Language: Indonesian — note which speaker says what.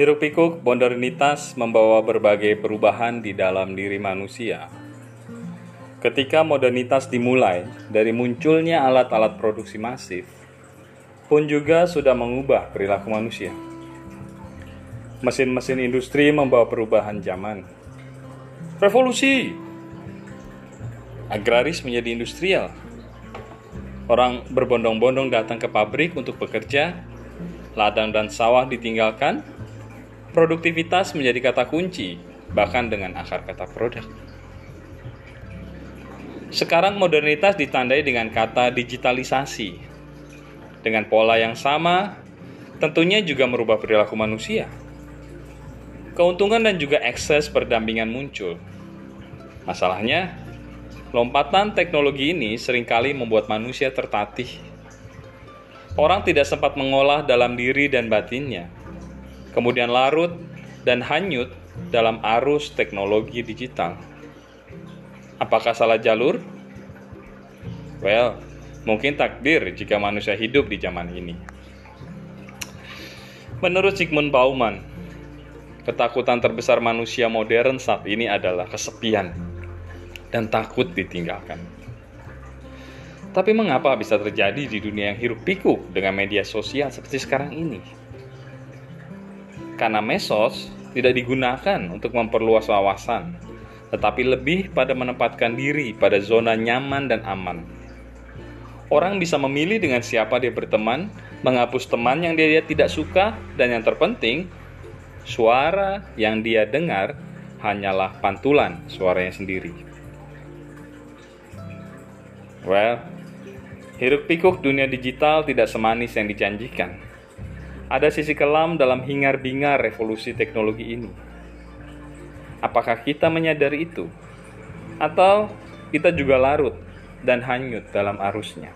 Speaker 1: Hiruk pikuk modernitas membawa berbagai perubahan di dalam diri manusia. Ketika modernitas dimulai dari munculnya alat-alat produksi masif, pun juga sudah mengubah perilaku manusia. Mesin-mesin industri membawa perubahan zaman. Revolusi! Agraris menjadi industrial. Orang berbondong-bondong datang ke pabrik untuk bekerja, ladang dan sawah ditinggalkan, produktivitas menjadi kata kunci, bahkan dengan akar kata produk. Sekarang modernitas ditandai dengan kata digitalisasi. Dengan pola yang sama, tentunya juga merubah perilaku manusia. Keuntungan dan juga akses berdampingan muncul. Masalahnya, lompatan teknologi ini sering kali membuat manusia tertatih. Orang tidak sempat mengolah dalam diri dan batinnya, kemudian larut dan hanyut dalam arus teknologi digital. Apakah salah jalur? Well, mungkin takdir jika manusia hidup di zaman ini. Menurut Sigmund Bauman, ketakutan terbesar manusia modern saat ini adalah kesepian dan takut ditinggalkan. Tapi mengapa bisa terjadi di dunia yang hiruk pikuk dengan media sosial seperti sekarang ini? Karena mesos tidak digunakan untuk memperluas wawasan, tetapi lebih pada menempatkan diri pada zona nyaman dan aman. Orang bisa memilih dengan siapa dia berteman, menghapus teman yang dia tidak suka, dan yang terpenting, suara yang dia dengar hanyalah pantulan suaranya sendiri. Well, hiruk pikuk dunia digital tidak semanis yang dijanjikan. Ada sisi kelam dalam hingar-bingar revolusi teknologi ini Apakah kita menyadari itu? Atau kita juga larut dan hanyut dalam arusnya?